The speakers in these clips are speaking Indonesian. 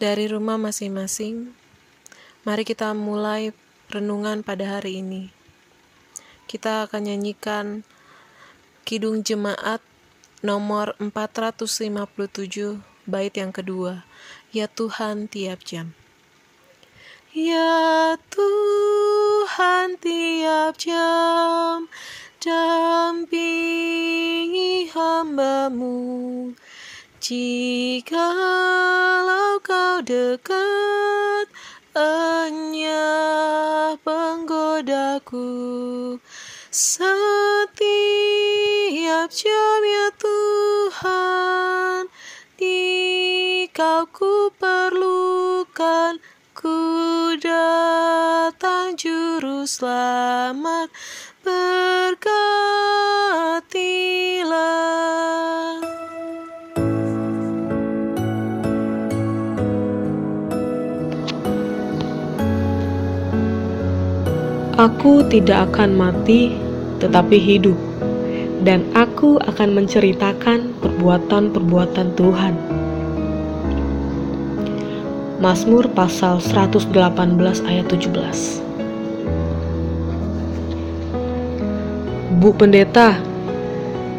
dari rumah masing-masing, mari kita mulai renungan pada hari ini. Kita akan nyanyikan Kidung Jemaat nomor 457 bait yang kedua. Ya Tuhan tiap jam. Ya Tuhan tiap jam dampingi hambamu Jikalau kau dekat Enyah penggodaku. Setiap jam ya Tuhan Di kau ku perlukan. Ku datang juru selamat Berkatilah Aku tidak akan mati, tetapi hidup, dan aku akan menceritakan perbuatan-perbuatan Tuhan. Mazmur pasal 118 ayat 17 Bu Pendeta,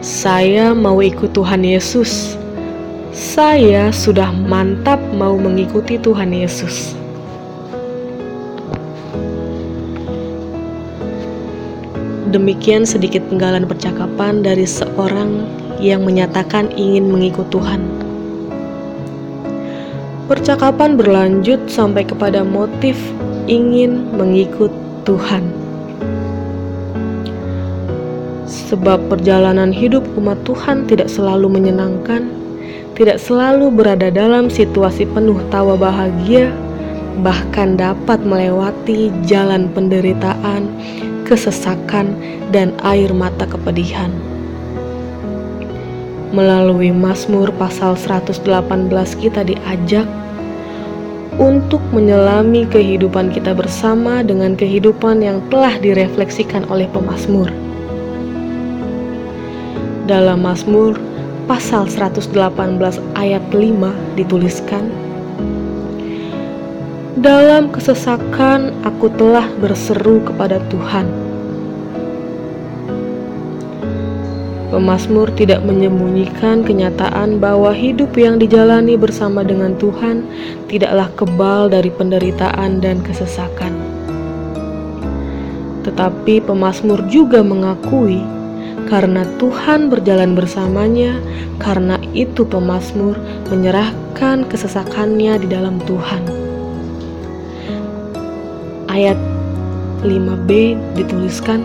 saya mau ikut Tuhan Yesus. Saya sudah mantap mau mengikuti Tuhan Yesus. Demikian sedikit penggalan percakapan dari seorang yang menyatakan ingin mengikut Tuhan. Percakapan berlanjut sampai kepada motif ingin mengikut Tuhan. Sebab perjalanan hidup umat Tuhan tidak selalu menyenangkan, tidak selalu berada dalam situasi penuh tawa bahagia, bahkan dapat melewati jalan penderitaan, kesesakan, dan air mata kepedihan. Melalui Mazmur pasal 118 kita diajak untuk menyelami kehidupan kita bersama dengan kehidupan yang telah direfleksikan oleh pemazmur. Dalam Mazmur pasal 118 ayat 5 dituliskan, dalam kesesakan aku telah berseru kepada Tuhan. Pemasmur tidak menyembunyikan kenyataan bahwa hidup yang dijalani bersama dengan Tuhan tidaklah kebal dari penderitaan dan kesesakan. Tetapi pemasmur juga mengakui karena Tuhan berjalan bersamanya, karena itu pemasmur menyerahkan kesesakannya di dalam Tuhan ayat 5b dituliskan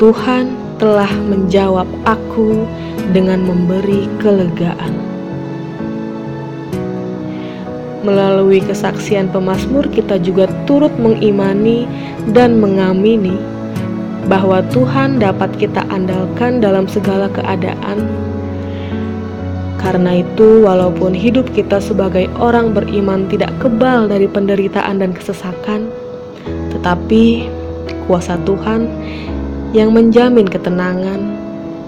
Tuhan telah menjawab aku dengan memberi kelegaan. Melalui kesaksian pemazmur kita juga turut mengimani dan mengamini bahwa Tuhan dapat kita andalkan dalam segala keadaan karena itu, walaupun hidup kita sebagai orang beriman tidak kebal dari penderitaan dan kesesakan, tetapi kuasa Tuhan yang menjamin ketenangan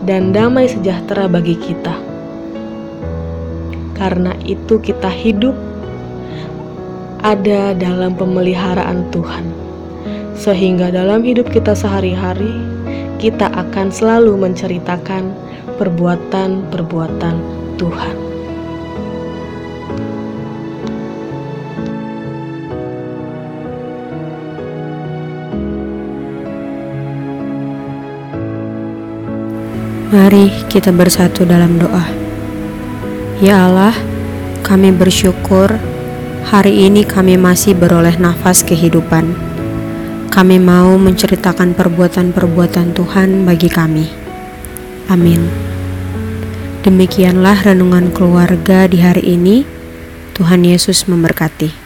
dan damai sejahtera bagi kita. Karena itu, kita hidup ada dalam pemeliharaan Tuhan, sehingga dalam hidup kita sehari-hari kita akan selalu menceritakan perbuatan-perbuatan Tuhan. Mari kita bersatu dalam doa. Ya Allah, kami bersyukur hari ini kami masih beroleh nafas kehidupan. Kami mau menceritakan perbuatan-perbuatan Tuhan bagi kami. Amin. Demikianlah renungan keluarga di hari ini. Tuhan Yesus memberkati.